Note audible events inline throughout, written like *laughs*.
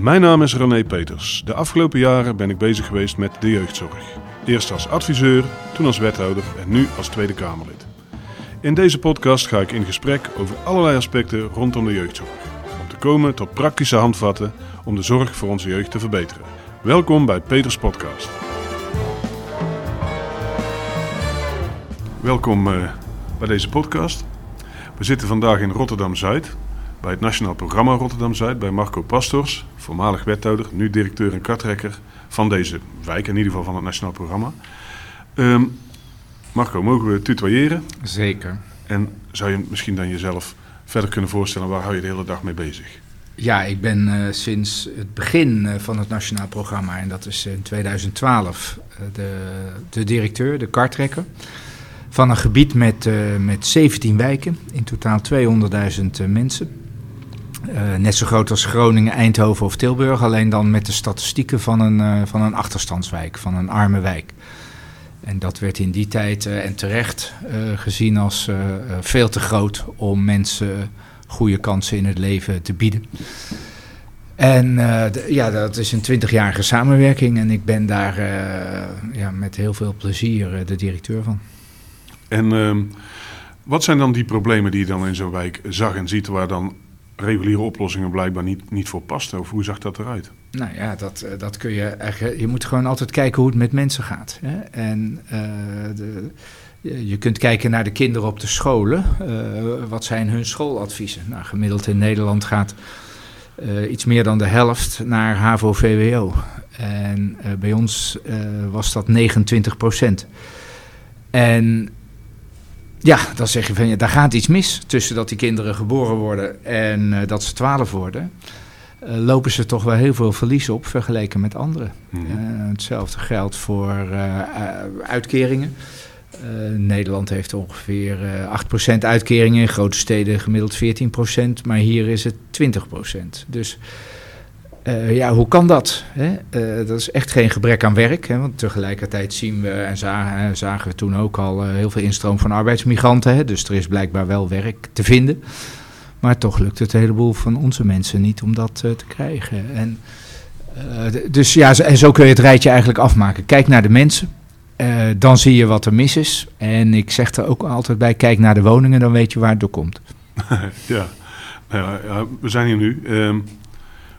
Mijn naam is René Peters. De afgelopen jaren ben ik bezig geweest met de jeugdzorg. Eerst als adviseur, toen als wethouder en nu als Tweede Kamerlid. In deze podcast ga ik in gesprek over allerlei aspecten rondom de jeugdzorg. Om te komen tot praktische handvatten om de zorg voor onze jeugd te verbeteren. Welkom bij Peters Podcast. Welkom uh, bij deze podcast. We zitten vandaag in Rotterdam Zuid, bij het Nationaal Programma Rotterdam Zuid, bij Marco Pastors, voormalig wethouder, nu directeur en kartrekker van deze wijk, in ieder geval van het Nationaal Programma. Um, Marco, mogen we tutoyeren? Zeker. En zou je misschien dan jezelf verder kunnen voorstellen, waar hou je de hele dag mee bezig? Ja, ik ben uh, sinds het begin uh, van het Nationaal Programma, en dat is in 2012, uh, de, de directeur, de kartrekker van een gebied met, met 17 wijken, in totaal 200.000 uh, mensen. Uh, net zo groot als Groningen, Eindhoven of Tilburg, alleen dan met de statistieken van een, uh, van een achterstandswijk, van een arme wijk. En dat werd in die tijd en terecht gezien als veel te groot om mensen goede kansen in het leven te bieden. En ja, dat is een twintigjarige samenwerking en ik ben daar ja, met heel veel plezier de directeur van. En uh, wat zijn dan die problemen die je dan in zo'n wijk zag en ziet waar dan reguliere oplossingen blijkbaar niet, niet voor pasten? Of hoe zag dat eruit? Nou ja, dat, dat kun je eigenlijk. Je moet gewoon altijd kijken hoe het met mensen gaat. Hè? En uh, de, je kunt kijken naar de kinderen op de scholen. Uh, wat zijn hun schooladviezen? Nou, gemiddeld in Nederland gaat iets meer dan de helft naar HAVO-VWO. En bij ons was dat 29 procent. En ja, dan zeg je van ja, daar gaat iets mis tussen dat die kinderen geboren worden en uh, dat ze twaalf worden. Uh, lopen ze toch wel heel veel verlies op vergeleken met anderen. Mm -hmm. uh, hetzelfde geldt voor uitkeringen. Nederland heeft ongeveer 8% uitkeringen, in grote steden gemiddeld 14%, maar hier is het 20%. Dus uh, ja, hoe kan dat? Hè? Uh, dat is echt geen gebrek aan werk. Hè? Want tegelijkertijd zien we en zagen, we toen ook al uh, heel veel instroom van arbeidsmigranten. Hè? Dus er is blijkbaar wel werk te vinden. Maar toch lukt het een heleboel van onze mensen niet om dat te krijgen. En, dus ja, en zo kun je het rijtje eigenlijk afmaken. Kijk naar de mensen. dan zie je wat er mis is. En ik zeg er ook altijd bij: kijk naar de woningen, dan weet je waar het door komt. *laughs* ja. Ja, ja, we zijn hier nu. Um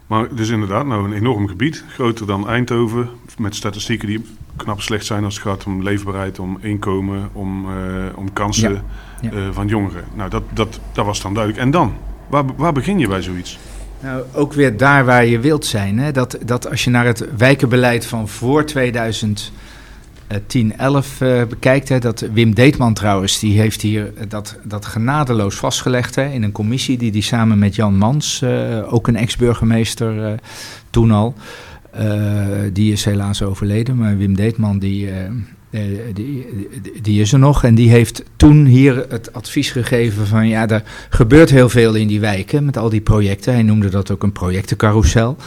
maar het is inderdaad nou een enorm gebied, groter dan Eindhoven, met statistieken die knap slecht zijn als het gaat om leefbaarheid, om inkomen, om, uh, om kansen ja. Ja. Uh, van jongeren. Nou, dat, dat, dat was dan duidelijk. En dan? Waar, waar begin je bij zoiets? Nou, ook weer daar waar je wilt zijn. Hè? Dat, dat als je naar het wijkenbeleid van voor 2000 10, 11 uh, bekijkt. Hè, dat Wim Deetman trouwens, die heeft hier dat, dat genadeloos vastgelegd hè, in een commissie die die samen met Jan Mans, uh, ook een ex-burgemeester toen al, die is helaas overleden, maar Wim Deetman die, die, die is er nog en die heeft toen hier het advies gegeven van ja, er gebeurt heel veel in die wijken met al die projecten. Hij noemde dat ook een projectencarousel.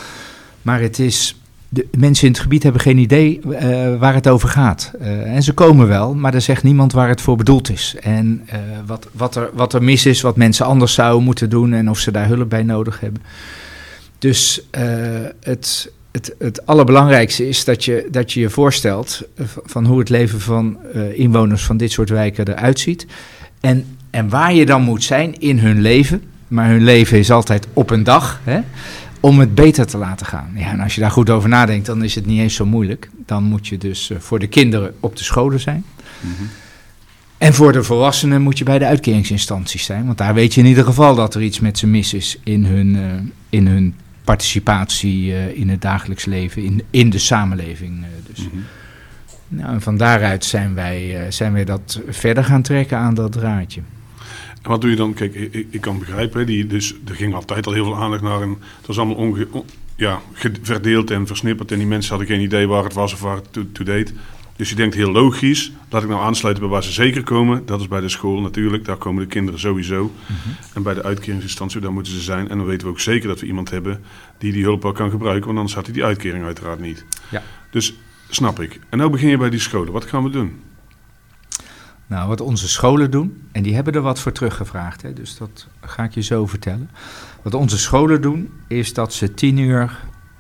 Maar het is de mensen in het gebied hebben geen idee uh, waar het over gaat. Uh, en ze komen wel, maar er zegt niemand waar het voor bedoeld is. En uh, wat, wat, er, wat er mis is, wat mensen anders zouden moeten doen en of ze daar hulp bij nodig hebben. Dus het, het, het allerbelangrijkste is dat je dat je, je voorstelt van hoe het leven van inwoners van dit soort wijken eruit ziet. En, en waar je dan moet zijn in hun leven. Maar hun leven is altijd op een dag. Hè? Om het beter te laten gaan. Ja, en als je daar goed over nadenkt, dan is het niet eens zo moeilijk. Dan moet je dus uh, voor de kinderen op de scholen zijn. Mm -hmm. En voor de volwassenen moet je bij de uitkeringsinstanties zijn. Want daar weet je in ieder geval dat er iets met ze mis is in hun, uh, in hun participatie uh, in het dagelijks leven, in, in de samenleving. dus. Mm -hmm. nou, en van daaruit zijn wij, zijn wij dat verder gaan trekken aan dat draadje. En wat doe je dan? Kijk, ik, ik kan begrijpen, die, dus, er ging altijd al heel veel aandacht naar. En het was allemaal onge, on, ja, verdeeld en versnipperd. En die mensen hadden geen idee waar het was of waar het toe deed. Dus je denkt heel logisch, laat ik nou aansluiten bij waar ze zeker komen. Dat is bij de school natuurlijk, daar komen de kinderen sowieso. Mm -hmm. En bij de uitkeringsinstantie, daar moeten ze zijn. En dan weten we ook zeker dat we iemand hebben die die hulp wel kan gebruiken. Want anders had hij die uitkering uiteraard niet. Ja. Dus snap ik. En nu begin je bij die scholen. Wat gaan we doen? Nou, wat onze scholen doen, en die hebben er wat voor teruggevraagd, hè, dus dat ga ik je zo vertellen. Wat onze scholen doen, is dat ze tien uur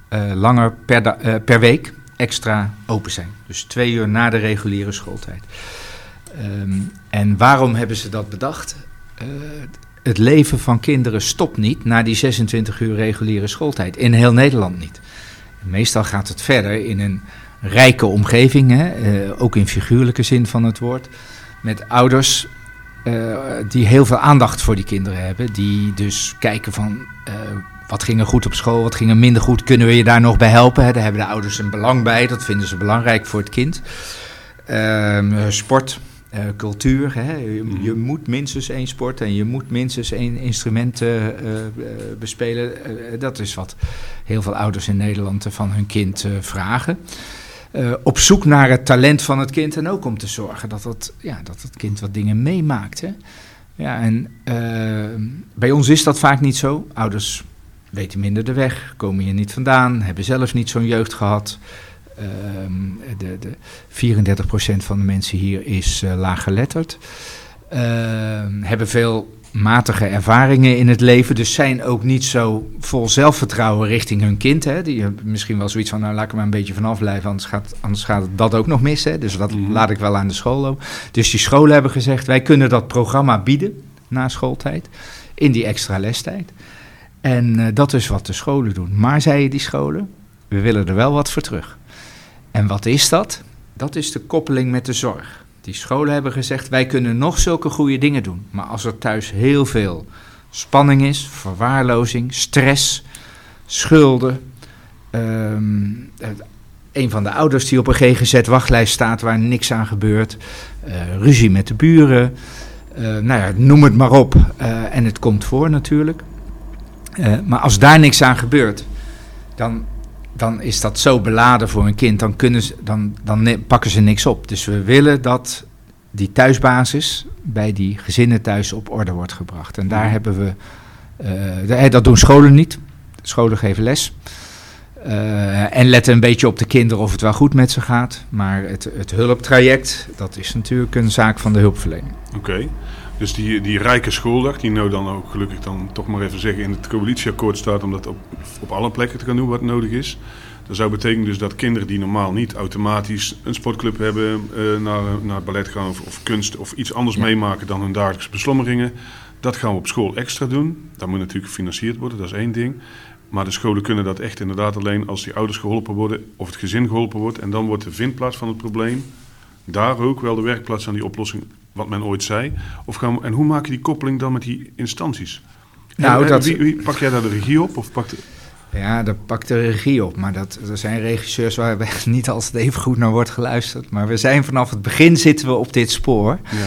eh, langer per, eh, per week extra open zijn. Dus twee uur na de reguliere schooltijd. Ehm, en waarom hebben ze dat bedacht? Eh, het leven van kinderen stopt niet na die 26 uur reguliere schooltijd. In heel Nederland niet. Meestal gaat het verder in een rijke omgeving, hè, ook in figuurlijke zin van het woord, met ouders eh, die heel veel aandacht voor die kinderen hebben. Die dus kijken van eh, wat ging er goed op school, wat ging er minder goed, kunnen we je daar nog bij helpen? Hè? Daar hebben de ouders een belang bij, dat vinden ze belangrijk voor het kind. Ehm, sport, eh, cultuur. Hè? Je, Mhm. je moet minstens één sport en je moet minstens één instrument bespelen. Dat is wat heel veel ouders in Nederland van hun kind vragen. Eh, op zoek naar het talent van het kind en ook om te zorgen dat het, ja, dat het kind wat dingen meemaakt. Hè? Ja, en eh, bij ons is dat vaak niet zo. Ouders weten minder de weg, komen hier niet vandaan, hebben zelf niet zo'n jeugd gehad. Ehm, de, de 34% van de mensen hier is uh, laaggeletterd. Ehm, hebben veel matige ervaringen in het leven, dus zijn ook niet zo vol zelfvertrouwen richting hun kind. Hè. Die hebben misschien wel zoiets van, nou laat ik er maar een beetje vanaf blijven, anders gaat, anders gaat dat ook nog mis. Hè. Dus dat Mhm. laat ik wel aan de school lopen. Dus die scholen hebben gezegd, wij kunnen dat programma bieden na schooltijd, in die extra lestijd. En uh, dat is wat de scholen doen. Maar zeiden die scholen, we willen er wel wat voor terug. En wat is dat? Dat is de koppeling met de zorg. Die scholen hebben gezegd, wij kunnen nog zulke goede dingen doen. Maar als er thuis heel veel spanning is, verwaarlozing, stress, schulden. Um, een van de ouders die op een GGZ-wachtlijst staat waar niks aan gebeurt. Uh, ruzie met de buren. Uh, nou ja, noem het maar op. Uh, en het komt voor natuurlijk. Maar als daar niks aan gebeurt, dan, dan is dat zo beladen voor een kind. Dan, kunnen ze, dan, dan pakken ze niks op. Dus we willen dat die thuisbasis bij die gezinnen thuis op orde wordt gebracht. En daar hebben we. Uh, dat doen scholen niet. Scholen geven les. Uh, en letten een beetje op de kinderen of het wel goed met ze gaat. Maar het, het hulptraject, dat is natuurlijk een zaak van de hulpverlening. Oké. Okay. Dus die, die rijke schooldag, die nou dan ook gelukkig dan toch maar even zeggen in het coalitieakkoord staat om dat op, op alle plekken te gaan doen wat nodig is. Dat zou betekenen dus dat kinderen die normaal niet automatisch een sportclub hebben, uh, naar, naar ballet gaan of, of, kunst of iets anders ja. meemaken dan hun dagelijkse beslommeringen. Dat gaan we op school extra doen. Dat moet natuurlijk gefinancierd worden, dat is één ding. Maar de scholen kunnen dat echt inderdaad alleen als die ouders geholpen worden of het gezin geholpen wordt. En dan wordt de vindplaats van het probleem daar ook wel de werkplaats aan die oplossing, wat men ooit zei. Of gaan we, en hoe maak je die koppeling dan met die instanties? Nou, en, dat... wie, wie, pak jij daar de regie op? Of pakt... Ja, daar pakt de regie op. Maar dat, er zijn regisseurs waar niet altijd even goed naar wordt geluisterd. Maar we zijn vanaf het begin zitten we op dit spoor. Ja.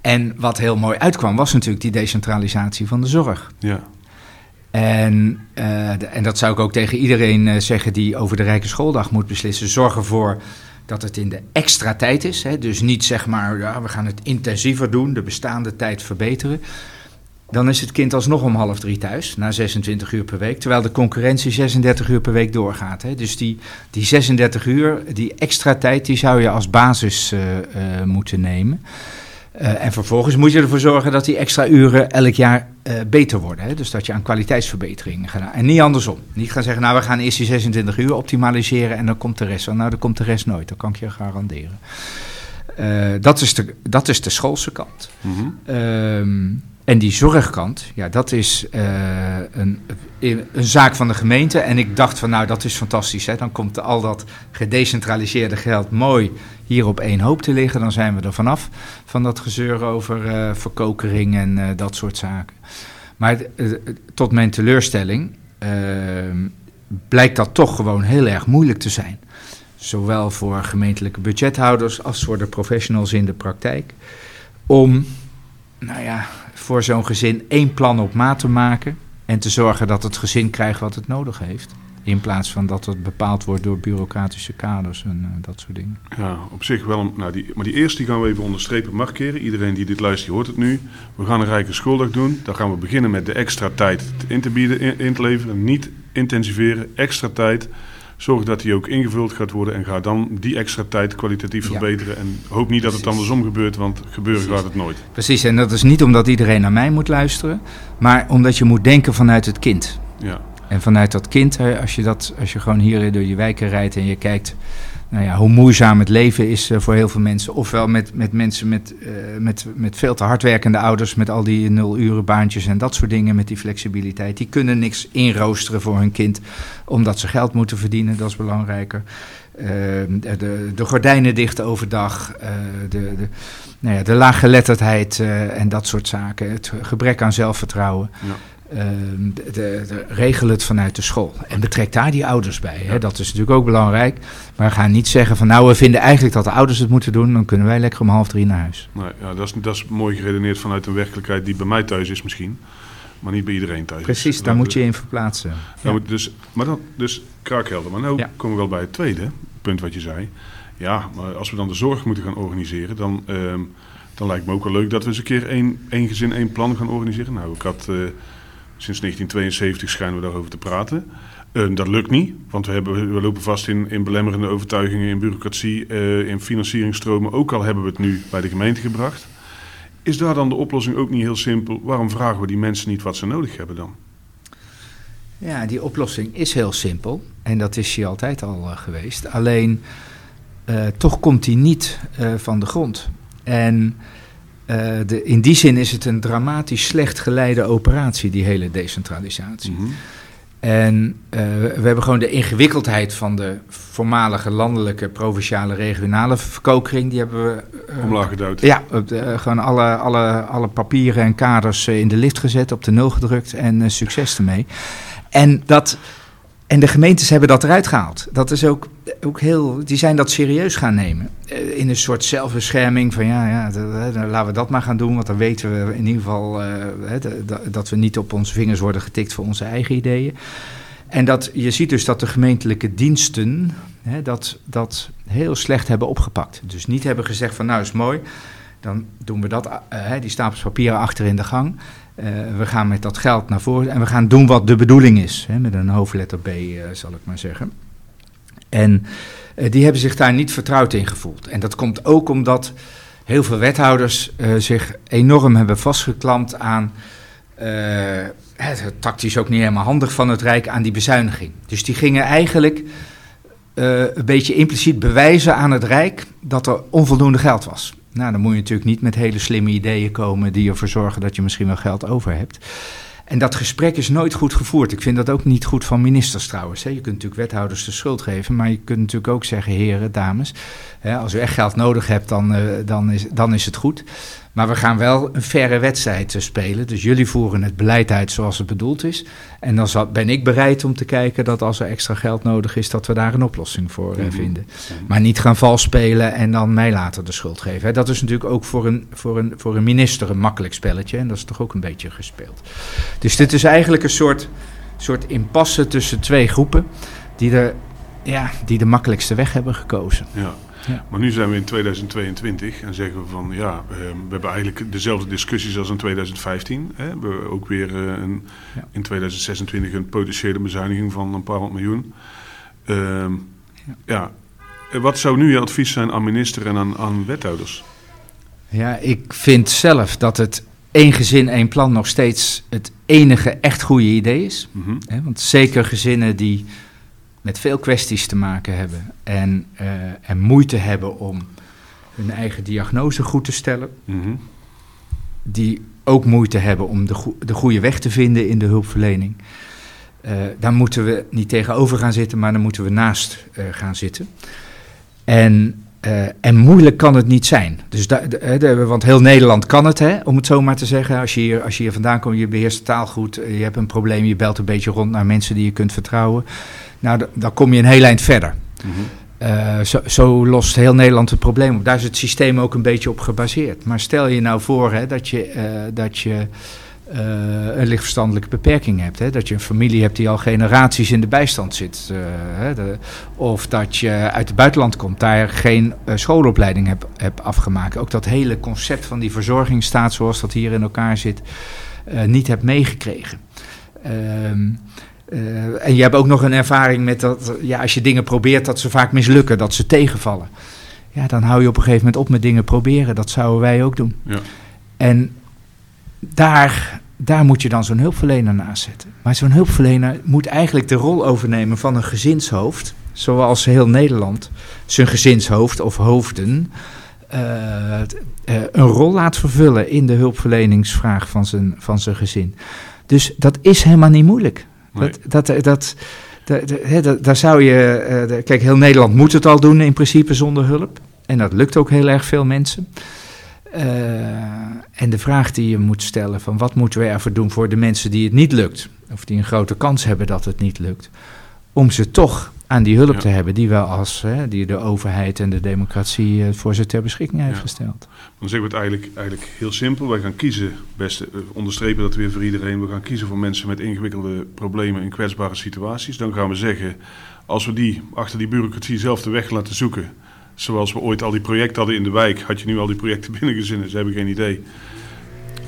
En wat heel mooi uitkwam was natuurlijk die decentralisatie van de zorg. Ja. En, uh, en dat zou ik ook tegen iedereen uh, zeggen die over de Rijke Schooldag moet beslissen. Zorg ervoor dat het in de extra tijd is. Hè? Dus niet zeg maar, we gaan het intensiever doen, de bestaande tijd verbeteren. Dan is het kind alsnog om half drie thuis, na 26 uur per week. Terwijl de concurrentie 36 uur per week doorgaat. Hè? Dus die, die 36 uur, die extra tijd, die zou je als basis uh, moeten nemen. Uh, en vervolgens moet je ervoor zorgen dat die extra uren elk jaar uh, beter worden. Hè? Dus dat je aan kwaliteitsverbeteringen gaat. En niet andersom. Niet gaan zeggen, nou we gaan eerst die 26 uur optimaliseren en dan komt de rest. Nou, dan komt de rest nooit, dat kan ik je garanderen. Uh, dat, is de, dat is de schoolse kant. Mm -hmm. um, en die zorgkant, ja, dat is een, een zaak van de gemeente. En ik dacht van, nou dat is fantastisch. Hè? Dan komt al dat gedecentraliseerde geld mooi hier op één hoop te liggen, dan zijn we er vanaf. Van dat gezeur over uh, verkokering en uh, dat soort zaken. Maar uh, tot mijn teleurstelling blijkt dat toch gewoon heel erg moeilijk te zijn. Zowel voor gemeentelijke budgethouders als voor de professionals in de praktijk. Om, nou ja, voor zo'n gezin één plan op maat te maken. En te zorgen dat het gezin krijgt wat het nodig heeft. In plaats van dat het bepaald wordt door bureaucratische kaders en uh, dat soort dingen. Ja, op zich wel. Een, nou die, maar die eerste die gaan we even onderstrepen markeren. Iedereen die dit luistert, hoort het nu. We gaan een rijke schooldag doen. Dan gaan we beginnen met de extra tijd in te bieden, in, in te leveren. Niet intensiveren, extra tijd. Zorg dat die ook ingevuld gaat worden en ga dan die extra tijd kwalitatief ja. verbeteren. En hoop niet dat het andersom gebeurt, want gebeuren Precies. gaat het nooit. Precies, en dat is niet omdat iedereen naar mij moet luisteren, maar omdat je moet denken vanuit het kind. Ja. En vanuit dat kind, als je, dat, als je gewoon hier door je wijken rijdt en je kijkt nou ja, hoe moeizaam het leven is voor heel veel mensen. Ofwel met, met mensen met, met, met veel te hardwerkende ouders, met al die nul uren baantjes en dat soort dingen, met die flexibiliteit. Die kunnen niks inroosteren voor hun kind, omdat ze geld moeten verdienen, dat is belangrijker. Ehm, de, de, gordijnen dicht overdag, de, de, nou ja, de laaggeletterdheid en dat soort zaken, het gebrek aan zelfvertrouwen. Ja. Ehm, de, de, regel het vanuit de school. En betrek daar die ouders bij. Hè? Dat is natuurlijk ook belangrijk. Maar gaan niet zeggen van nou, we vinden eigenlijk dat de ouders het moeten doen. Dan kunnen wij lekker om half drie naar huis. Nee, ja, dat, is, dat is mooi geredeneerd vanuit een werkelijkheid die bij mij thuis is misschien. Maar niet bij iedereen thuis. Precies, daar moet je in verplaatsen. Ja. Moet dus, maar dat, dus kraakhelder. Maar nu komen we wel bij het tweede punt wat je zei. Ja, maar als we dan de zorg moeten gaan organiseren, dan, uh, dan lijkt me ook wel leuk dat we eens een keer één, één gezin, één plan gaan organiseren. Nou, ik had uh, sinds 1972 schijnen we daarover te praten. Uh, dat lukt niet, want we, hebben, we lopen vast in, in belemmerende overtuigingen, in bureaucratie, uh, in financieringstromen. Ook al hebben we het nu bij de gemeente gebracht. Is daar dan de oplossing ook niet heel simpel? Waarom vragen we die mensen niet wat ze nodig hebben dan? Ja, die oplossing is heel simpel. En dat is hier altijd al uh, geweest. Alleen, toch komt die niet van de grond. En de, in die zin is het een dramatisch slecht geleide operatie, die hele decentralisatie. Mm -hmm. En we hebben gewoon de ingewikkeldheid van de voormalige landelijke, provinciale, regionale verkokering. Die hebben we. Omlaag geduwd. Ja, gewoon alle, alle, alle papieren en kaders in de lift gezet, op de nul gedrukt en succes ermee. En, dat, en de gemeentes hebben dat eruit gehaald. Dat is ook, ook heel, die zijn dat serieus gaan nemen. In een soort zelfbescherming van ja, ja laten we dat maar gaan doen. Want dan weten we in ieder geval uh, dat we niet op onze vingers worden getikt voor onze eigen ideeën. En dat, je ziet dus dat de gemeentelijke diensten hè, dat, dat heel slecht hebben opgepakt. Dus niet hebben gezegd van nou is mooi, dan doen we dat, uh, die stapels papieren achter in de gang. Uh, we gaan met dat geld naar voren en we gaan doen wat de bedoeling is. Hè, met een hoofdletter B, uh, zal ik maar zeggen. En uh, die hebben zich daar niet vertrouwd in gevoeld. En dat komt ook omdat heel veel wethouders zich enorm hebben vastgeklampt aan. het tactisch ook niet helemaal handig van het Rijk aan die bezuiniging. Dus die gingen eigenlijk een beetje impliciet bewijzen aan het Rijk dat er onvoldoende geld was. Nou, dan moet je natuurlijk niet met hele slimme ideeën komen die ervoor zorgen dat je misschien wel geld over hebt. En dat gesprek is nooit goed gevoerd. Ik vind dat ook niet goed van ministers trouwens. Je kunt natuurlijk wethouders de schuld geven, maar je kunt natuurlijk ook zeggen, heren, dames, als u echt geld nodig hebt, dan, uh, dan, is, dan is het goed. Maar we gaan wel een verre wedstrijd spelen. Dus jullie voeren het beleid uit zoals het bedoeld is. En dan ben ik bereid om te kijken dat als er extra geld nodig is, dat we daar een oplossing voor mm -hmm. vinden. Maar niet gaan vals spelen en dan mij later de schuld geven. Dat is natuurlijk ook voor een, voor, een, voor een minister een makkelijk spelletje. En dat is toch ook een beetje gespeeld. Dus dit is eigenlijk een soort, soort impasse tussen twee groepen die, er, ja, die de makkelijkste weg hebben gekozen. Ja. Ja. Maar nu zijn we in 2022 en zeggen we van ja, we hebben eigenlijk dezelfde discussies als in 2015. Hè. We hebben ook weer uh, een, ja. in 2026 een potentiële bezuiniging van een paar honderd miljoen. Uh, ja. ja. wat zou nu je advies zijn aan minister en aan, aan wethouders? Ja, ik vind zelf dat het één gezin, één plan nog steeds het enige echt goede idee is. Mm -hmm. Hè, want zeker gezinnen die met veel kwesties te maken hebben en, uh, en moeite hebben om hun eigen diagnose goed te stellen. Mm -hmm. Die ook moeite hebben om de, go de goede weg te vinden in de hulpverlening. Uh, daar moeten we niet tegenover gaan zitten, maar dan moeten we naast uh, gaan zitten. En, en moeilijk kan het niet zijn. Dus da, de, de, want heel Nederland kan het, hè, om het zo maar te zeggen. Als je, hier, als je hier vandaan komt, je beheerst de taal goed, je hebt een probleem, je belt een beetje rond naar mensen die je kunt vertrouwen. Nou, dan kom je een heel eind verder. Mm -hmm. uh, zo, zo, lost heel Nederland het probleem op. Daar is het systeem ook een beetje op gebaseerd. Maar stel je nou voor hè, dat je, uh, dat je een lichtverstandelijke beperking hebt. Hè? Dat je een familie hebt die al generaties in de bijstand zit. Hè? De, of dat je uit het buitenland komt, daar geen schoolopleiding hebt heb afgemaakt. Ook dat hele concept van die verzorgingsstaat zoals dat hier in elkaar zit, niet hebt meegekregen. Ehm, Uh, en je hebt ook nog een ervaring met dat, ja, als je dingen probeert, dat ze vaak mislukken, dat ze tegenvallen. Ja, dan hou je op een gegeven moment op met dingen proberen. Dat zouden wij ook doen. Ja. En daar daar moet je dan zo'n hulpverlener naast zetten. Maar zo'n hulpverlener moet eigenlijk de rol overnemen van een gezinshoofd, zoals heel Nederland zijn gezinshoofd of hoofden uh, een rol laat vervullen in de hulpverleningsvraag van zijn, van zijn gezin. Dus dat is helemaal niet moeilijk. Dat, dat, dat, dat, daar zou je. Uh, kijk, heel Nederland moet het al doen in principe zonder hulp. En dat lukt ook heel erg veel mensen. En de vraag die je moet stellen: van wat moeten we ervoor doen voor de mensen die het niet lukt? Of die een grote kans hebben dat het niet lukt. Om ze toch aan die hulp te hebben die we als hè, die de overheid en de democratie uh, voor ze ter beschikking heeft gesteld. Dan zeggen we het eigenlijk, eigenlijk heel simpel. Wij gaan kiezen, best uh, onderstrepen dat weer voor iedereen. We gaan kiezen voor mensen met ingewikkelde problemen in kwetsbare situaties. Dan gaan we zeggen, als we die achter die bureaucratie zelf de weg laten zoeken. Zoals we ooit al die projecten hadden in de wijk, had je nu al die projecten *laughs* binnengezinnen, ze hebben geen idee.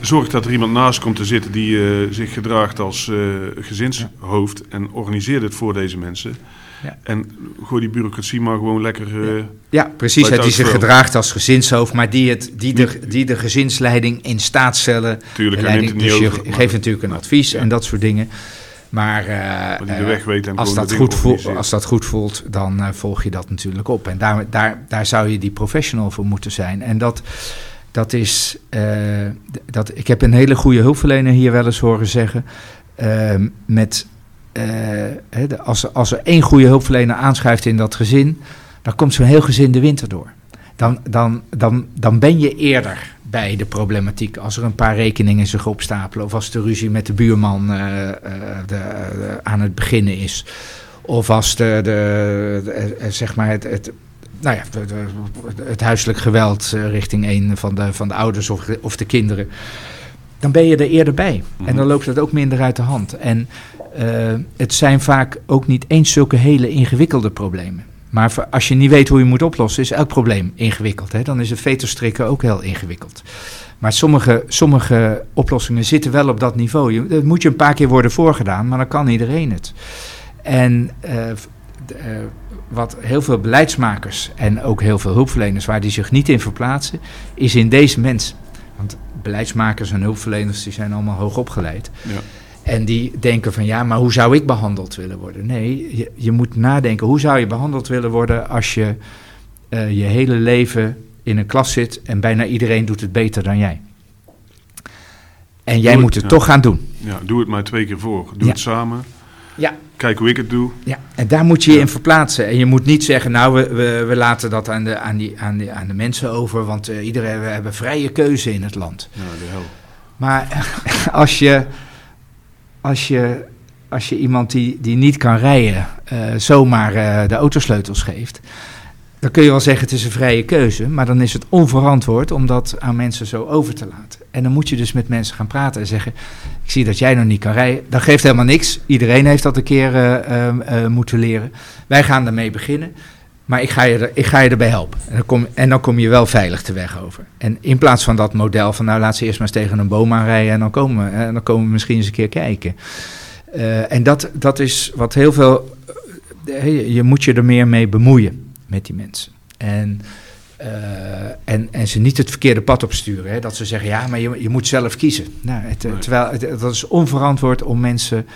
Zorg dat er iemand naast komt te zitten die uh, zich gedraagt als gezinshoofd en organiseer het voor deze mensen. Ja. En gooi die bureaucratie maar gewoon lekker. Uh, ja. precies. Het die zich gedraagt als gezinshoofd, maar die, het, die, de, die de gezinsleiding in staat stellen. Tuurlijk, leiding, dus je geeft natuurlijk een advies en dat soort dingen. Maar, uh, maar de weg weet en als, dat goed voelt, als dat goed voelt, dan uh, volg je dat natuurlijk op. En daar, daar, daar zou je die professional voor moeten zijn. En dat, dat is. dat, ik heb een hele goede hulpverlener hier wel eens horen zeggen. met uh, als, als er één goede hulpverlener aanschuift in dat gezin, dan komt zo'n heel gezin de winter door. Dan, dan, dan, dan ben je eerder bij de problematiek. Als er een paar rekeningen zich opstapelen, of als de ruzie met de buurman uh, de, aan het beginnen is. Of als de, de, zeg maar het, het, nou ja, het huiselijk geweld richting een van de, van de ouders of, of de kinderen. Dan ben je er eerder bij. En dan mhm. loopt het ook minder uit de hand. En het zijn vaak ook niet eens zulke hele ingewikkelde problemen. Maar als je niet weet hoe je moet oplossen, is elk probleem ingewikkeld. Hè? Dan is het veterstrikken ook heel ingewikkeld. Maar sommige, sommige oplossingen zitten wel op dat niveau. Dat moet je een paar keer worden voorgedaan, maar dan kan iedereen het. En uh, uh, wat heel veel beleidsmakers en ook heel veel hulpverleners waar die zich niet in verplaatsen, is in deze mens. Want beleidsmakers en hulpverleners die zijn allemaal hoog opgeleid. Ja. En die denken van ja, maar hoe zou ik behandeld willen worden? Nee, je, je moet nadenken, hoe zou je behandeld willen worden als je uh, je hele leven in een klas zit en bijna iedereen doet het beter dan jij? En jij moet het toch gaan doen. Ja, doe het maar twee keer voor. Doe het samen. Ja. Kijk hoe ik het doe. Ja, en daar moet je je in verplaatsen. En je moet niet zeggen, nou, we, we, we laten dat aan de, aan, die, aan, die, aan de mensen over, want uh, iedereen, we hebben vrije keuze in het land. Ja, de hel. Maar *laughs* als je als je, als je iemand die, die niet kan rijden uh, zomaar uh, de autosleutels geeft, dan kun je wel zeggen het is een vrije keuze, maar dan is het onverantwoord om dat aan mensen zo over te laten. En dan moet je dus met mensen gaan praten en zeggen, ik zie dat jij nog niet kan rijden, dat geeft helemaal niks. Iedereen heeft dat een keer uh, moeten leren. Wij gaan ermee beginnen. Maar ik ga je, er, ik ga je erbij helpen. En dan, kom, en dan kom je wel veilig de weg over. En in plaats van dat model van nou laat ze eerst maar eens tegen een boom aanrijden en dan komen, en dan komen we misschien eens een keer kijken. Uh, en dat, dat is wat heel veel. Uh, je moet je er meer mee bemoeien met die mensen. En, uh, en, en ze niet het verkeerde pad opsturen. Hè? Dat ze zeggen, ja, maar je, je moet zelf kiezen. Nou, het, Terwijl het, dat is onverantwoord om mensen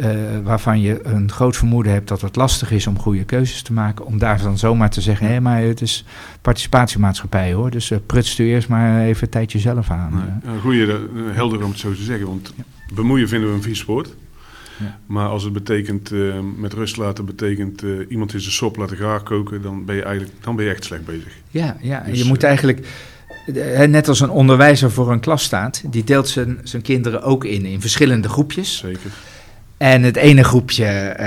uh, waarvan je een groot vermoeden hebt dat het lastig is om goede keuzes te maken, om daar dan zomaar te zeggen: hé, maar het is participatiemaatschappij hoor, dus uh, prutst u eerst maar even een tijdje zelf aan. Nee, een goede, helder om het zo te zeggen, want bemoeien vinden we een vies woord. Ja. Maar als het betekent uh, met rust laten, betekent iemand in zijn sop laten graag koken, dan ben je eigenlijk dan ben je echt slecht bezig. Ja, ja. Dus, je moet eigenlijk net als een onderwijzer voor een klas staat, die deelt zijn, zijn kinderen ook in, in verschillende groepjes. Zeker. En het ene groepje uh,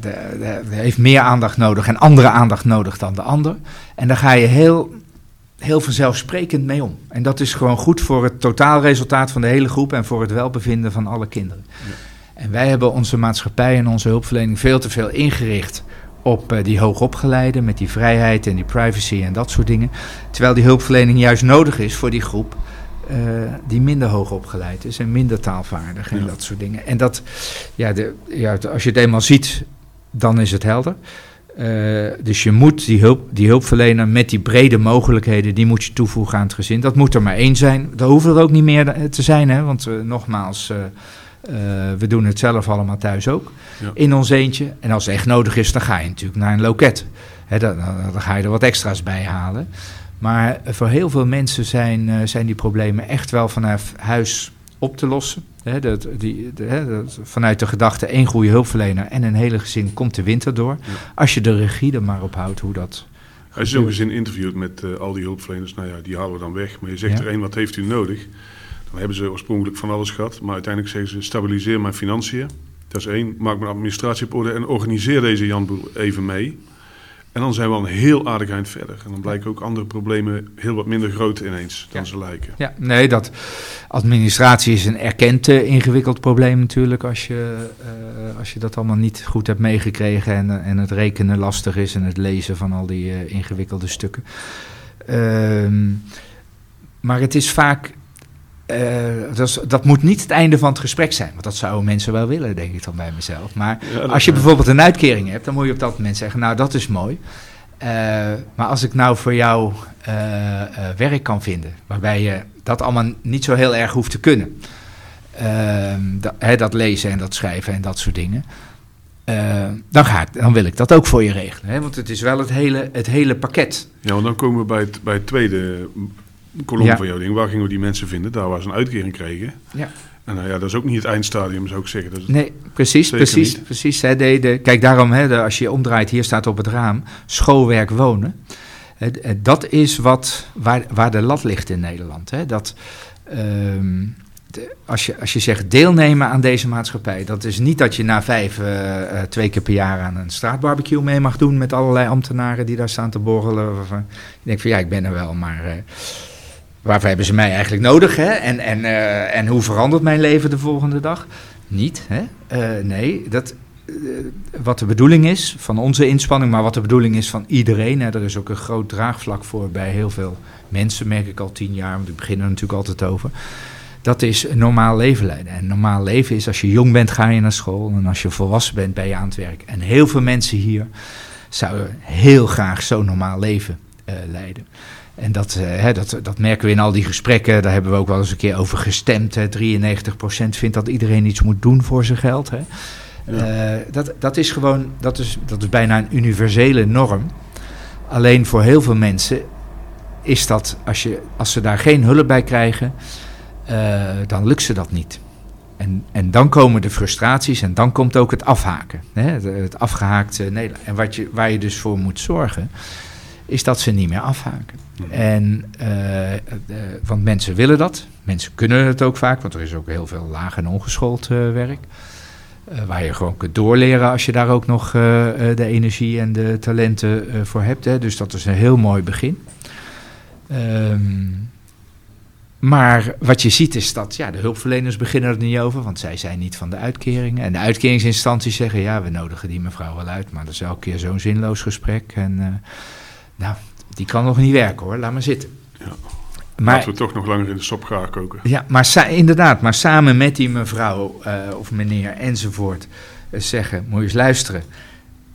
de, de, heeft meer aandacht nodig en andere aandacht nodig dan de ander. En daar ga je heel, heel vanzelfsprekend mee om. En dat is gewoon goed voor het totaalresultaat van de hele groep en voor het welbevinden van alle kinderen. Ja. En wij hebben onze maatschappij en onze hulpverlening veel te veel ingericht op uh, die hoogopgeleide met die vrijheid en die privacy en dat soort dingen. Terwijl die hulpverlening juist nodig is voor die groep uh, die minder hoog opgeleid is en minder taalvaardig en dat soort dingen. En dat, ja, de, ja, als je het eenmaal ziet, dan is het helder. dus je moet die, hulp, die hulpverlener met die brede mogelijkheden, die moet je toevoegen aan het gezin. Dat moet er maar één zijn. Dat hoeft er ook niet meer te zijn, hè? want nogmaals, we doen het zelf allemaal thuis ook. Ja. In ons eentje. En als het echt nodig is, dan ga je natuurlijk naar een loket. Hè, dan, dan, ga je er wat extra's bij halen. Maar voor heel veel mensen zijn, zijn die problemen echt wel vanaf huis op te lossen. dat, die, dat, vanuit de gedachte één goede hulpverlener en een hele gezin komt de winter door. Als je de regie er maar op houdt hoe dat... Als je zo'n gezin interviewt met uh, al die hulpverleners, nou ja, die halen we dan weg. Maar je zegt er één, wat heeft u nodig? Dan hebben ze oorspronkelijk van alles gehad. Maar uiteindelijk zeggen ze, stabiliseer mijn financiën. Dat is één. Maak mijn administratie op orde en organiseer deze Janboel even mee. En dan zijn we al een heel aardig eind verder. En dan blijken ook andere problemen heel wat minder groot ineens dan ze lijken. Ja, nee, dat administratie is een erkend uh, ingewikkeld probleem natuurlijk. Als je, uh, als je dat allemaal niet goed hebt meegekregen en, en het rekenen lastig is en het lezen van al die ingewikkelde stukken. Ehm, maar het is vaak uh, dat, moet niet het einde van het gesprek zijn. Want dat zouden mensen wel willen, denk ik dan bij mezelf. Maar als je bijvoorbeeld een uitkering hebt, dan moet je op dat moment zeggen: Nou, dat is mooi. Uh, maar als ik nou voor jou uh, werk kan vinden, waarbij je dat allemaal niet zo heel erg hoeft te kunnen. Ehm, dat, hè, dat, lezen en dat schrijven en dat soort dingen. dan, ga ik, dan wil ik dat ook voor je regelen. Hè? Want het is wel het hele, het hele pakket. Ja, want dan komen we bij het, bij het tweede kolom van jouw ding. Waar gingen we die mensen vinden? Daar waar ze een uitkering kregen. Ja. En nou ja, dat is ook niet het eindstadium, zou ik zeggen. Dat nee, precies, precies, precies. Hè, de, de, kijk, daarom, hè, als je omdraait, hier staat op het raam, schoolwerk, wonen. dat is wat, waar, waar de lat ligt in Nederland. Hè. Dat, ehm, als, je, als je zegt deelnemen aan deze maatschappij, dat is niet dat je na vijf, uh, twee keer per jaar aan een straatbarbecue mee mag doen met allerlei ambtenaren die daar staan te borrelen. Je denkt van ja, ik ben er wel, maar uh, waarvoor hebben ze mij eigenlijk nodig? Hè? En, en, uh, en hoe verandert mijn leven de volgende dag? Niet, hè? Uh, nee, dat, uh, wat de bedoeling is van onze inspanning, maar wat de bedoeling is van iedereen. Hè? Er is ook een groot draagvlak voor bij heel veel mensen, merk ik al tien jaar, want ik begin er natuurlijk altijd over. Dat is een normaal leven leiden. En normaal leven is als je jong bent, ga je naar school. En als je volwassen bent, ben je aan het werk. En heel veel mensen hier zouden heel graag zo'n normaal leven leiden. En dat, uh, hè, dat, dat merken we in al die gesprekken. Daar hebben we ook wel eens een keer over gestemd. Hè. 93% vindt dat iedereen iets moet doen voor zijn geld. Hè. Ja. Uh, dat, dat is gewoon, dat is, dat is bijna een universele norm. Alleen voor heel veel mensen is dat, als, je, als ze daar geen hulp bij krijgen, uh, dan lukt ze dat niet. En, en dan komen de frustraties en dan komt ook het afhaken. Hè, het, het afgehaakte Nederland. En wat je, waar je dus voor moet zorgen, is dat ze niet meer afhaken. En, uh, want mensen willen dat. Mensen kunnen het ook vaak, want er is ook heel veel laag en ongeschoold uh, werk. waar je gewoon kunt doorleren als je daar ook nog de energie en de talenten voor hebt. Hè. Dus dat is een heel mooi begin. Um, maar wat je ziet is dat ja, de hulpverleners beginnen er niet over, want zij zijn niet van de uitkeringen. En de uitkeringsinstanties zeggen, ja, we nodigen die mevrouw wel uit, maar dat is elke keer zo'n zinloos gesprek. En nou, die kan nog niet werken hoor, laat maar zitten. Ja. Maar, Laten we toch nog langer in de sop gaan koken. Ja, maar inderdaad, maar samen met die mevrouw uh, of meneer enzovoort uh, zeggen, moet je eens luisteren.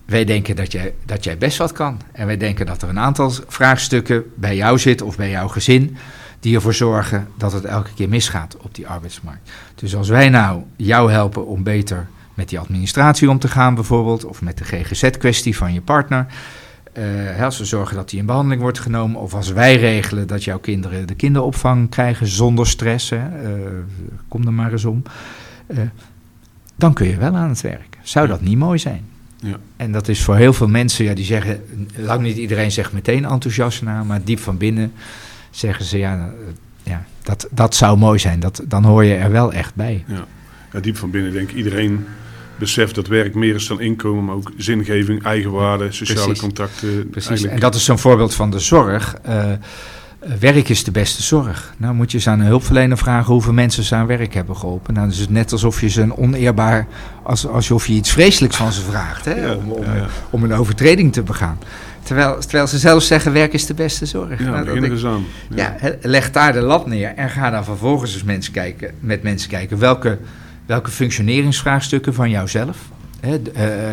Wij denken dat jij, dat jij best wat kan. En wij denken dat er een aantal vraagstukken bij jou zitten of bij jouw gezin... die ervoor zorgen dat het elke keer misgaat op die arbeidsmarkt. Dus als wij nou jou helpen om beter met die administratie om te gaan bijvoorbeeld... of met de GGZ-kwestie van je partner... Uh, als we zorgen dat die in behandeling wordt genomen, of als wij regelen dat jouw kinderen de kinderopvang krijgen zonder stress, hè, uh, kom er maar eens om, uh, dan kun je wel aan het werk. Zou dat niet mooi zijn? Ja. En dat is voor heel veel mensen, ja, die zeggen, lang niet iedereen zegt meteen enthousiast na, maar diep van binnen zeggen ze, ja, ja dat, dat zou mooi zijn. Dat, dan hoor je er wel echt bij. Ja. ja diep van binnen denk ik iedereen besef dat werk meer is dan inkomen, maar ook zingeving, eigenwaarde, sociale contacten. Precies, en dat is zo'n voorbeeld van de zorg. Uh, werk is de beste zorg. Nou moet je eens aan een hulpverlener vragen hoeveel mensen ze aan werk hebben geholpen. Nou, dan is het net alsof je ze een oneerbaar, als, alsof je iets vreselijks van ze vraagt, hè, ja, om, om, ja, ja. om, een overtreding te begaan. Terwijl, terwijl ze zelf zeggen, werk is de beste zorg. Ja, nou, ik, aan. Ja. leg daar de lat neer en ga dan vervolgens eens mensen kijken, met mensen kijken welke welke functioneringsvraagstukken van jouzelf. Hè, uh,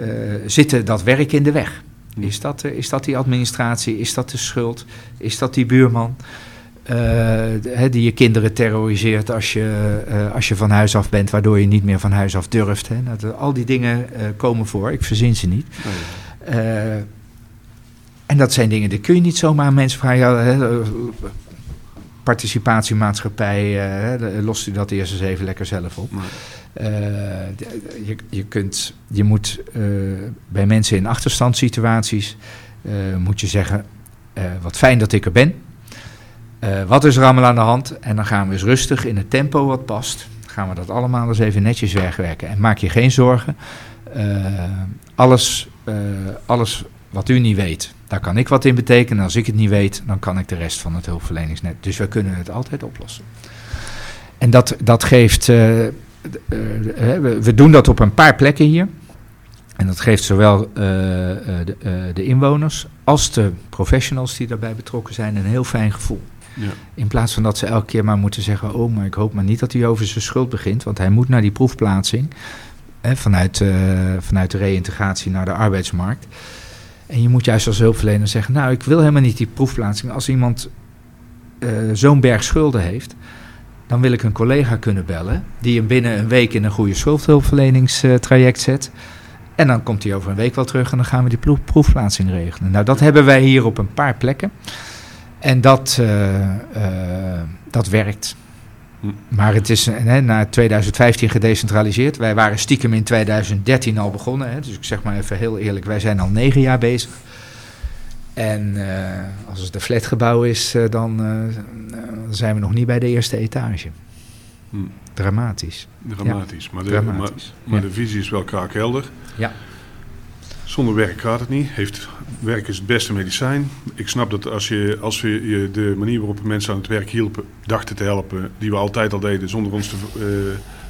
uh, zitten dat werk in de weg? Is dat, is dat die administratie? Is dat de schuld? Is dat die buurman? Uh, die je kinderen terroriseert als je, uh, als je van huis af bent, waardoor je niet meer van huis af durft. Hè. Dat, al die dingen uh, komen voor, ik verzin ze niet. Oh en dat zijn dingen, die kun je niet zomaar aan mensen vragen. Ja, participatiemaatschappij, lost u dat eerst eens even lekker zelf op. je, je, kunt, je moet bij mensen in achterstandssituaties, moet je zeggen, wat fijn dat ik er ben. Uh, wat is er allemaal aan de hand? En dan gaan we eens rustig in het tempo wat past. Gaan we dat allemaal eens even netjes wegwerken. En maak je geen zorgen. Uh, alles, uh, alles wat u niet weet, daar kan ik wat in betekenen. Als ik het niet weet, dan kan ik de rest van het hulpverleningsnet. Dus we kunnen het altijd oplossen. En dat, dat geeft. we, we doen dat op een paar plekken hier. En dat geeft zowel de, de inwoners als de professionals die daarbij betrokken zijn een heel fijn gevoel. Ja. In plaats van dat ze elke keer maar moeten zeggen: Oh, maar ik hoop maar niet dat hij over zijn schuld begint. Want hij moet naar die proefplaatsing. Hè, vanuit, vanuit de reïntegratie naar de arbeidsmarkt. En je moet juist als hulpverlener zeggen: Nou, ik wil helemaal niet die proefplaatsing. Als iemand uh, zo'n berg schulden heeft. Dan wil ik een collega kunnen bellen. Die hem binnen een week in een goede schuldhulpverleningstraject zet. En dan komt hij over een week wel terug en dan gaan we die proefplaatsing regelen. Nou, dat hebben wij hier op een paar plekken. En dat, uh, uh, dat werkt. Maar het is hè, na 2015 gedecentraliseerd. Wij waren stiekem in 2013 al begonnen. Hè, dus ik zeg maar even heel eerlijk, wij zijn al negen jaar bezig. En uh, als het een flatgebouw is, dan zijn we nog niet bij de eerste etage. Hm. Dramatisch. Dramatisch. Maar, de, Dramatisch. Maar, maar de visie is wel kraakhelder. Ja. Zonder werk gaat het niet. Heeft, werk is het beste medicijn. Ik snap dat als, je, als we je de manier waarop we mensen aan het werk hielpen, dachten te helpen, die we altijd al deden zonder ons te uh,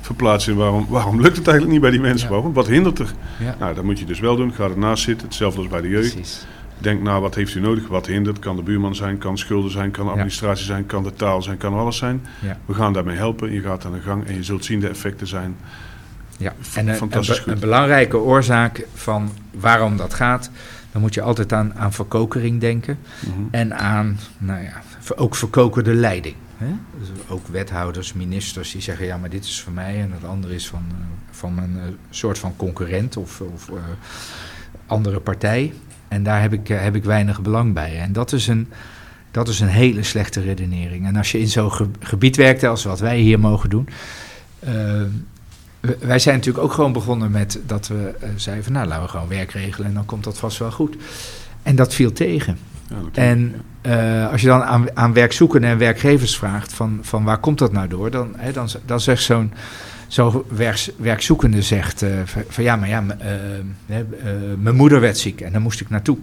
verplaatsen. Waarom, waarom lukt het eigenlijk niet bij die mensen? Ja. Wat hindert er? Ja. Nou, dat moet je dus wel doen. Ga ernaast zitten. Hetzelfde als bij de jeugd. Precies. Denk na, wat heeft u nodig? Wat hindert? Kan de buurman zijn, kan schulden zijn, kan administratie zijn, kan de taal zijn, kan alles zijn. We gaan daarmee helpen. Je gaat aan de gang en je zult zien de effecten zijn. Ja, en een, een, een, belangrijke oorzaak van waarom dat gaat, dan moet je altijd aan, aan verkokering denken. Mhm. En aan, nou ja, ook verkokerde leiding. Hè? Dus ook wethouders, ministers die zeggen, ja, maar dit is van mij en het andere is van, uh, van een uh, soort van concurrent of, of uh, andere partij. En daar heb ik, heb ik weinig belang bij. En dat is een, dat is een hele slechte redenering. En als je in zo'n ge gebied werkt, als wat wij hier mogen doen, wij zijn natuurlijk ook gewoon begonnen met dat we uh, zeiden van nou laten we gewoon werk regelen en dan komt dat vast wel goed. En dat viel tegen. Ja, en uh, als je dan aan, aan werkzoekenden en werkgevers vraagt van, van waar komt dat nou door, dan, hè, dan, dan zegt zo'n zo werkzoekende zegt uh, van ja, maar ja, mijn moeder werd ziek en daar moest ik naartoe.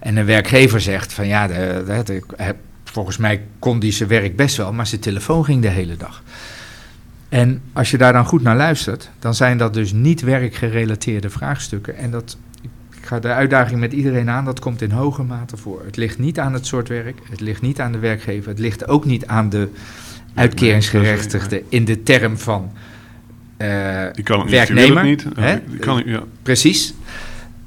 En een werkgever zegt van ja, de, de, de, volgens mij kon die zijn werk best wel, maar zijn telefoon ging de hele dag. En als je daar dan goed naar luistert, dan zijn dat dus niet werkgerelateerde vraagstukken. En dat, ik ga de uitdaging met iedereen aan, dat komt in hoge mate voor. Het ligt niet aan het soort werk, het ligt niet aan de werkgever, het ligt ook niet aan de uitkeringsgerechtigde in de term van uh, die kan het werknemer. Niet, hè? Die kan ja. Precies.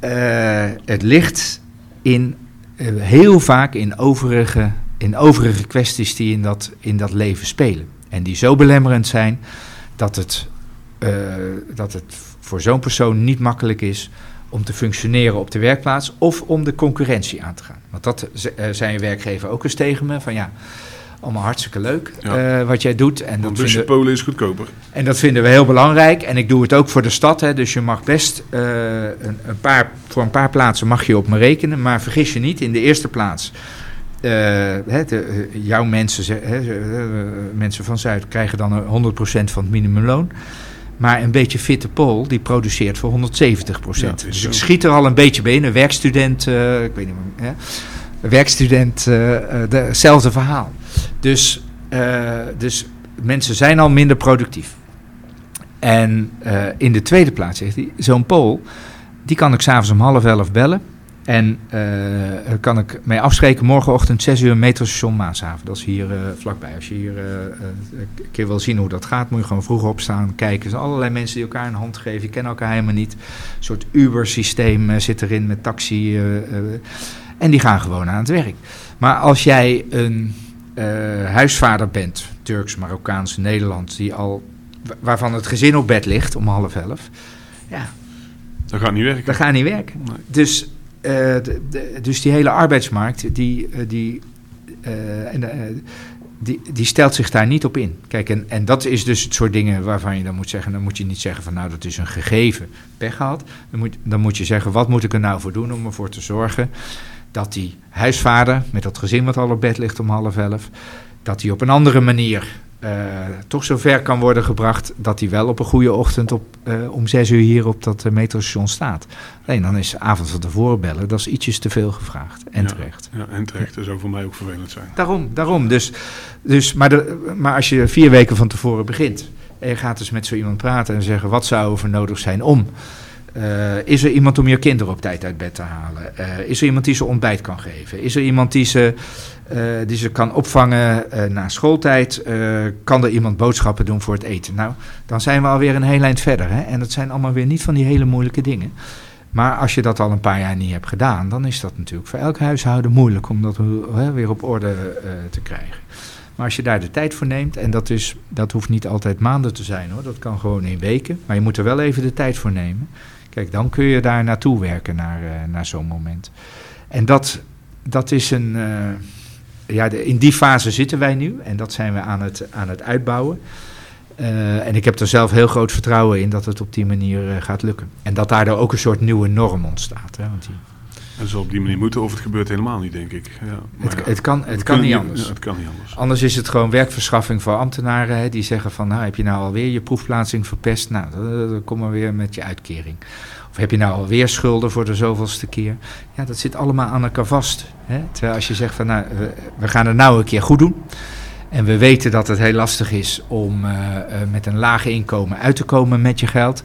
Uh, het ligt in, uh, heel vaak in overige, in overige kwesties die in dat, in dat leven spelen. En die zo belemmerend zijn dat het, uh, dat het voor zo'n persoon niet makkelijk is om te functioneren op de werkplaats of om de concurrentie aan te gaan. Want dat uh, zei een werkgever ook eens tegen me: van ja, allemaal hartstikke leuk ja. uh, wat jij doet. En dat busje Polen is goedkoper. En dat vinden we heel belangrijk. En ik doe het ook voor de stad. Hè, dus je mag best een, een, paar, voor een paar plaatsen mag je op me rekenen. Maar vergis je niet, in de eerste plaats uh, de, uh, jouw mensen, uh, mensen van Zuid, krijgen dan 100% van het minimumloon. Maar een beetje fitte Pol, die produceert voor 170 procent. dus ik schiet er al een beetje bij in. Een werkstudent, ik weet niet meer. Een werkstudent, hetzelfde verhaal. Dus, dus mensen zijn al minder productief. En in de tweede plaats zegt hij, zo'n Pool, die kan ik s'avonds om half elf bellen. En uh, kan ik mee afspreken morgenochtend 6 uur metrostation Maashaven. Dat is hier uh, vlakbij. Als je hier uh, een keer wil zien hoe dat gaat, moet je gewoon vroeg opstaan, kijken. Er zijn allerlei mensen die elkaar een hand geven. Je kennen elkaar helemaal niet. Een soort Uber-systeem zit erin met taxi. en die gaan gewoon aan het werk. Maar als jij een huisvader bent, Turks, Marokkaans, Nederland, die al, waarvan het gezin op bed ligt om half elf. Ja, dat gaat niet werken. Dat gaat niet werken. Dus uh, dus die hele arbeidsmarkt, die, uh, die, uh, en, die, die stelt zich daar niet op in. Kijk, en, en dat is dus het soort dingen waarvan je dan moet zeggen... dan moet je niet zeggen van nou, dat is een gegeven pech gehad. Dan moet, dan moet je zeggen, wat moet ik er nou voor doen om ervoor te zorgen... dat die huisvader met dat gezin wat al op bed ligt om half elf... dat hij op een andere manier toch zover kan worden gebracht dat hij wel op een goede ochtend op, uh, om zes uur hier op dat uh, metrostation staat. Alleen dan is de avond van tevoren bellen, dat is ietsjes te veel gevraagd. En ja, terecht. Ja, en terecht. Dat zou voor mij ook vervelend zijn. Daarom, daarom. Dus, dus, maar, de, maar als je vier weken van tevoren begint en je gaat dus met zo iemand praten en zeggen wat zou er nodig zijn om... Uh, is er iemand om je kinderen op tijd uit bed te halen? Uh, is er iemand die ze ontbijt kan geven? Is er iemand die ze, die ze kan opvangen na schooltijd? kan er iemand boodschappen doen voor het eten? Nou, dan zijn we alweer een heel eind verder. Hè? En dat zijn allemaal weer niet van die hele moeilijke dingen. Maar als je dat al een paar jaar niet hebt gedaan, dan is dat natuurlijk voor elk huishouden moeilijk om dat weer op orde te krijgen. Maar als je daar de tijd voor neemt, en dat, is, dat hoeft niet altijd maanden te zijn hoor, dat kan gewoon in weken, maar je moet er wel even de tijd voor nemen. Kijk, dan kun je daar naartoe werken, naar, naar zo'n moment. En dat, dat is een. Ja, de, in die fase zitten wij nu en dat zijn we aan het, aan het uitbouwen. Uh, en ik heb er zelf heel groot vertrouwen in dat het op die manier gaat lukken. En dat daardoor ook een soort nieuwe norm ontstaat. Hè, want die, en zo op die manier moeten, of het gebeurt helemaal niet, denk ik. Ja, het, ja, het, kan, het kan niet anders. Ja, het kan niet anders. Anders is het gewoon werkverschaffing voor ambtenaren. Hè, die zeggen van, nou, heb je nou alweer je proefplaatsing verpest? Nou, dan, dan kom maar weer met je uitkering. Of heb je nou alweer schulden voor de zoveelste keer? Ja, dat zit allemaal aan elkaar vast. Hè? Terwijl als je zegt van, nou, we, we gaan het nou een keer goed doen. En we weten dat het heel lastig is om uh, uh, met een laag inkomen uit te komen met je geld.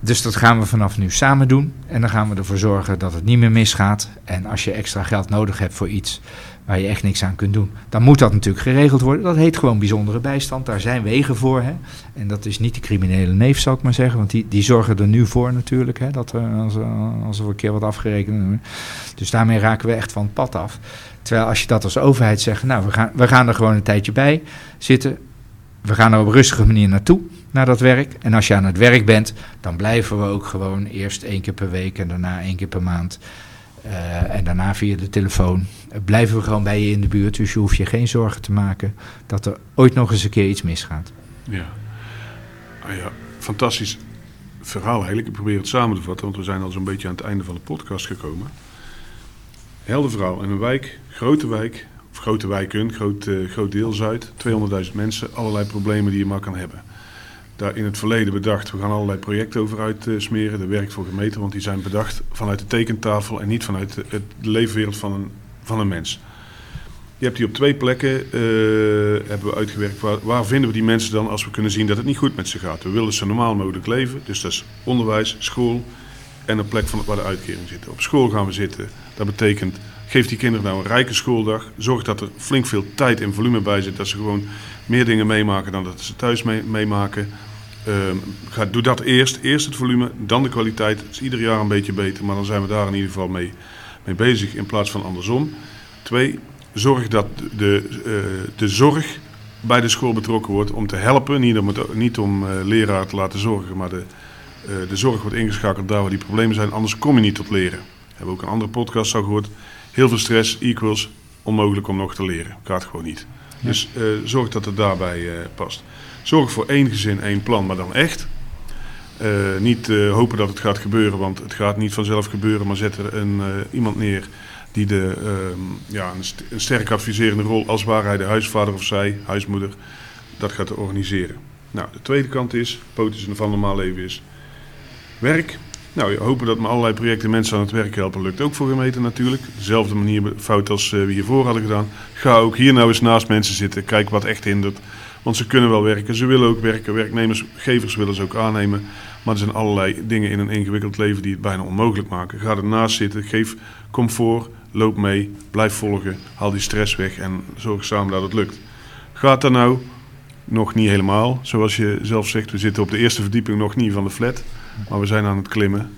Dus dat gaan we vanaf nu samen doen. En dan gaan we ervoor zorgen dat het niet meer misgaat. En als je extra geld nodig hebt voor iets waar je echt niks aan kunt doen, dan moet dat natuurlijk geregeld worden. Dat heet gewoon bijzondere bijstand. Daar zijn wegen voor. Hè? En dat is niet de criminele neef, zal ik maar zeggen. Want die, die zorgen er nu voor natuurlijk. Hè? Dat we, als, als we een keer wat afgerekend Dus daarmee raken we echt van het pad af. Terwijl als je dat als overheid zegt, nou, we gaan, we gaan er gewoon een tijdje bij zitten. We gaan er op een rustige manier naartoe naar dat werk. En als je aan het werk bent, dan blijven we ook gewoon eerst één keer per week en daarna één keer per maand. Uh, en daarna via de telefoon blijven we gewoon bij je in de buurt. Dus je hoeft je geen zorgen te maken dat er ooit nog eens een keer iets misgaat. Ja, ah ja fantastisch verhaal eigenlijk. Ik probeer het samen te vatten, want we zijn al zo'n beetje aan het einde van de podcast gekomen. Helder verhaal in een wijk, grote wijk, of grote wijken, groot, uh, groot deel Zuid, 200.000 mensen, allerlei problemen die je maar kan hebben daar in het verleden bedacht. We gaan allerlei projecten over uitsmeren. Werkt voor gemeenten, want die zijn bedacht vanuit de tekentafel en niet vanuit de, de leefwereld van een, van een mens. Je hebt die op twee plekken uh, hebben we uitgewerkt. Waar, vinden we die mensen dan als we kunnen zien dat het niet goed met ze gaat? We willen zo normaal mogelijk leven. Dus dat is onderwijs, school en een plek van waar de uitkering zit. Op school gaan we zitten. Dat betekent, geef die kinderen nou een rijke schooldag. Zorg dat er flink veel tijd en volume bij zit. Dat ze gewoon meer dingen meemaken dan dat ze thuis mee, meemaken. Uh, ga, doe dat eerst. Eerst het volume, dan de kwaliteit. Het is ieder jaar een beetje beter, maar dan zijn we daar in ieder geval mee, mee bezig in plaats van andersom. Twee, zorg dat de, uh, de zorg bij de school betrokken wordt om te helpen. Niet om, het, niet om uh, leraar te laten zorgen, maar de, uh, de zorg wordt ingeschakeld daar waar die problemen zijn. Anders kom je niet tot leren. We hebben ook een andere podcast al gehoord. Heel veel stress equals onmogelijk om nog te leren. Gaat gewoon niet. Ja. Dus zorg dat het daarbij past. Zorg voor één gezin, één plan, maar dan echt. Uh, niet uh, hopen dat het gaat gebeuren, want het gaat niet vanzelf gebeuren, maar zet er een, uh, iemand neer die de, ja, een, st een sterk adviserende rol, als waar hij de huisvader of zij, huismoeder, dat gaat organiseren. Nou, de tweede kant is, potus van normaal leven is, werk. Nou, hopen dat met allerlei projecten mensen aan het werk helpen, lukt ook voor gemeenten natuurlijk. Dezelfde manier fout als we hiervoor hadden gedaan. Ga ook hier nou eens naast mensen zitten, kijk wat echt hindert Want ze kunnen wel werken, ze willen ook werken. Werknemers, gevers willen ze ook aannemen. Maar er zijn allerlei dingen in een ingewikkeld leven die het bijna onmogelijk maken. Ga ernaast zitten, geef comfort, loop mee, blijf volgen, haal die stress weg en zorg samen dat het lukt. Gaat dat nou? Nog niet helemaal. Zoals je zelf zegt, we zitten op de eerste verdieping nog niet van de flat. Maar we zijn aan het klimmen.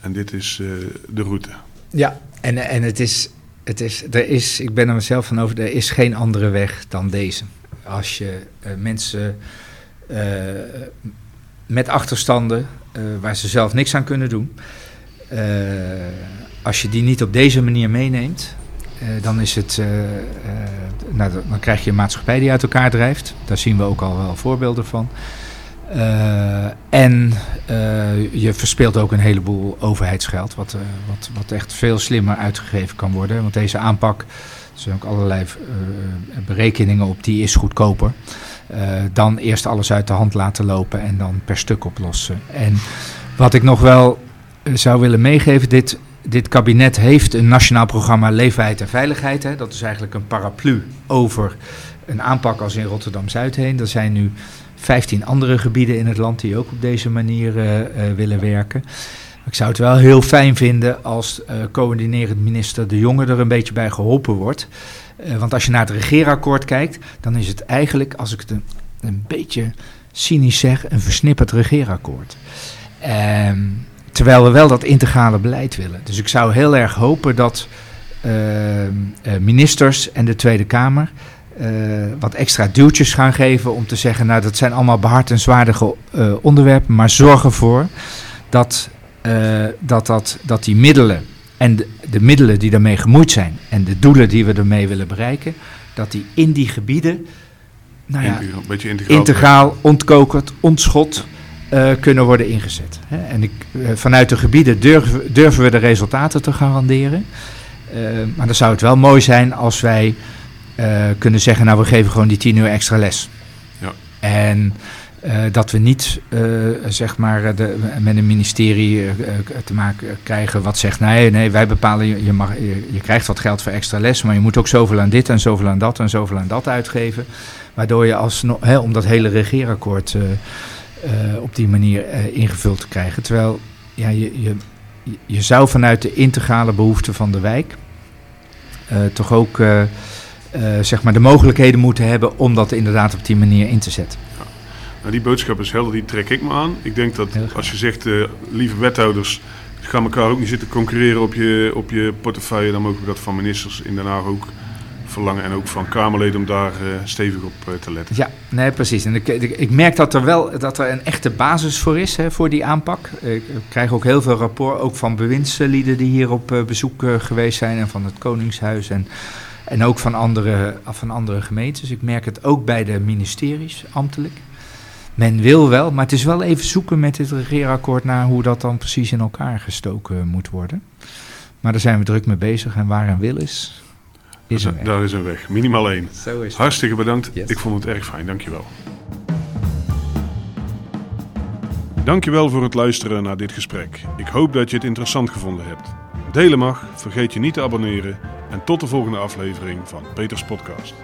En dit is uh, de route. Ja, en, en het is, het is, er is, ik ben er mezelf van over, er is geen andere weg dan deze. Als je uh, mensen uh, met achterstanden, waar ze zelf niks aan kunnen doen, als je die niet op deze manier meeneemt, dan is het, nou, dan krijg je een maatschappij die uit elkaar drijft. Daar zien we ook al wel voorbeelden van. En je verspeelt ook een heleboel overheidsgeld, wat, wat, wat echt veel slimmer uitgegeven kan worden. Want deze aanpak, er zijn ook allerlei berekeningen op, die is goedkoper. Dan eerst alles uit de hand laten lopen en dan per stuk oplossen. En wat ik nog wel zou willen meegeven, dit, dit kabinet heeft een nationaal programma Leefbaarheid en Veiligheid. Hè. Dat is eigenlijk een paraplu over een aanpak als in Rotterdam-Zuid heen. Er zijn nu 15 andere gebieden in het land die ook op deze manier uh, willen werken. Ik zou het wel heel fijn vinden als uh, coördinerend minister De Jonge er een beetje bij geholpen wordt. want als je naar het regeerakkoord kijkt, dan is het eigenlijk, als ik het een, beetje cynisch zeg, een versnipperd regeerakkoord. Ehm, terwijl we wel dat integrale beleid willen. Dus ik zou heel erg hopen dat ministers en de Tweede Kamer wat extra duwtjes gaan geven om te zeggen, nou dat zijn allemaal behartenswaardige uh, onderwerpen, maar zorg ervoor dat, uh, dat, dat, dat die middelen en de, de, middelen die daarmee gemoeid zijn en de doelen die we ermee willen bereiken, dat die in die gebieden nou ja, een beetje integraal, integraal ontkokerd, ontschot kunnen worden ingezet. Hè? En ik, vanuit de gebieden durven, durven we de resultaten te garanderen. maar dan zou het wel mooi zijn als wij kunnen zeggen, nou we geven gewoon die tien uur extra les. Ja. En uh, dat we niet uh, zeg maar de, met een ministerie te maken krijgen wat zegt, nee, nee wij bepalen, je, mag, je, krijgt wat geld voor extra les, maar je moet ook zoveel aan dit en zoveel aan dat en zoveel aan dat uitgeven. Waardoor je als, om dat hele regeerakkoord op die manier ingevuld te krijgen. Terwijl ja, je, je, je zou vanuit de integrale behoeften van de wijk toch ook zeg maar de mogelijkheden moeten hebben om dat inderdaad op die manier in te zetten. Nou, die boodschap is helder, die trek ik me aan. Ik denk dat als je zegt, uh, lieve wethouders, gaan elkaar ook niet zitten concurreren op je, op je portefeuille, dan mogen we dat van ministers in Den Haag ook verlangen en ook van Kamerleden om daar uh, stevig op uh, te letten. Ja, nee, precies. En ik, ik, ik, merk dat er wel dat er een echte basis voor is hè, voor die aanpak. Ik krijg ook heel veel rapport, ook van bewindslieden die hier op uh, bezoek geweest zijn en van het Koningshuis en en ook van andere, van andere gemeentes. Ik merk het ook bij de ministeries, ambtelijk. Men wil wel, maar het is wel even zoeken met dit regeerakkoord naar hoe dat dan precies in elkaar gestoken moet worden. Maar daar zijn we druk mee bezig en waar een wil is, is een weg. Daar is een weg, minimaal één. Zo is Hartstikke bedankt, yes. ik vond het erg fijn, dankjewel. Dankjewel voor het luisteren naar dit gesprek. Ik hoop dat je het interessant gevonden hebt. Delen mag, vergeet je niet te abonneren en tot de volgende aflevering van Peters Podcast.